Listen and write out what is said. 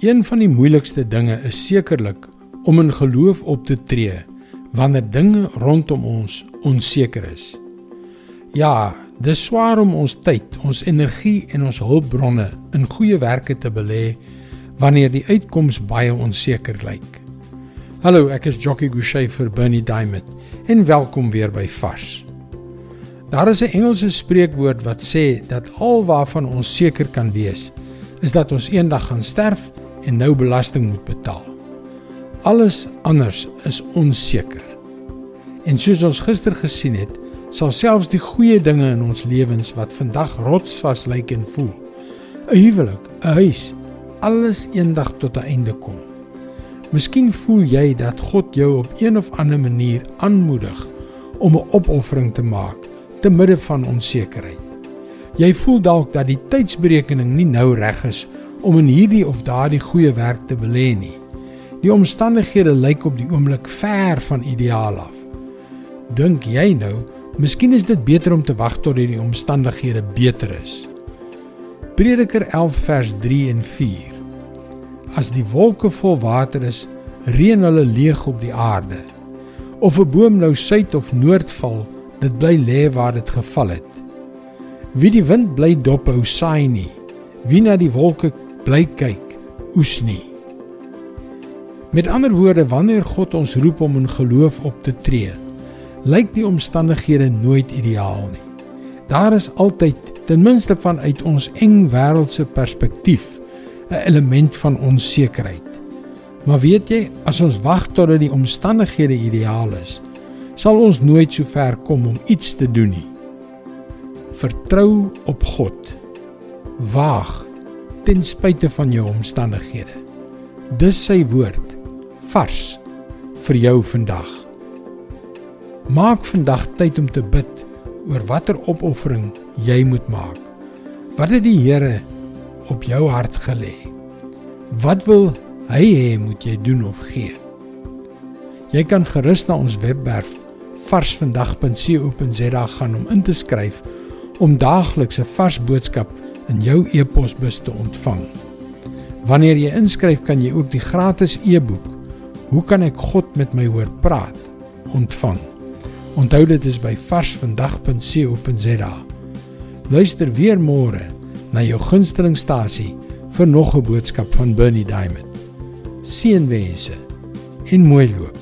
Een van die moeilikste dinge is sekerlik om in geloof op te tree wanneer dinge rondom ons onseker is. Ja, dis swaar om ons tyd, ons energie en ons hulpbronne in goeie werke te belê wanneer die uitkoms baie onseker lyk. Hallo, ek is Jockey Gouchee vir Bernie Diamond en welkom weer by Vars. Daar is 'n Engelse spreekwoord wat sê dat alwaarvan ons seker kan wees, is dat ons eendag gaan sterf en nou belasting moet betaal. Alles anders is onseker. En soos ons gister gesien het, sal selfs die goeie dinge in ons lewens wat vandag rotsvas lyk en voel, 'n huwelik, 'n huis, alles eendag tot 'n einde kom. Miskien voel jy dat God jou op een of ander manier aanmoedig om 'n opoffering te maak te midde van onsekerheid. Jy voel dalk dat die tydsberekening nie nou reg is om in hierdie of daardie goeie werk te belê nie. Die omstandighede lyk op die oomblik ver van ideaal af. Dink jy nou, miskien is dit beter om te wag tot die omstandighede beter is. Prediker 11 vers 3 en 4. As die wolke vol water is, reën hulle leeg op die aarde. Of 'n boom nou suid of noord val, dit bly lê waar dit geval het. Wie die wind bly dop hou saai nie. Wie na die wolke bly kyk, oes nie. Met ander woorde, wanneer God ons roep om in geloof op te tree, lyk die omstandighede nooit ideaal nie. Daar is altyd, ten minste vanuit ons eng wêreldse perspektief, 'n element van onsekerheid. Maar weet jy, as ons wag totdat die omstandighede ideaal is, sal ons nooit so ver kom om iets te doen nie. Vertrou op God. Waag ten spyte van jou omstandighede. Dis sy woord vars vir jou vandag. Maak vandag tyd om te bid oor watter opoffering jy moet maak. Wat het die Here op jou hart gelê? Wat wil hy hê moet jy doen of gee? Jy kan gerus na ons webwerf varsvandag.co.za gaan om in te skryf om daagliks 'n vars boodskap in jou e-posbus te ontvang. Wanneer jy inskryf, kan jy ook die gratis e-boek Hoe kan ek God met my hoor praat ontvang. Onthou dit is by varsvandag.co.za. Luister weer môre na jou gunstelingstasie vir nog 'n boodskap van Bernie Diamond. Seënwense en mooi loop.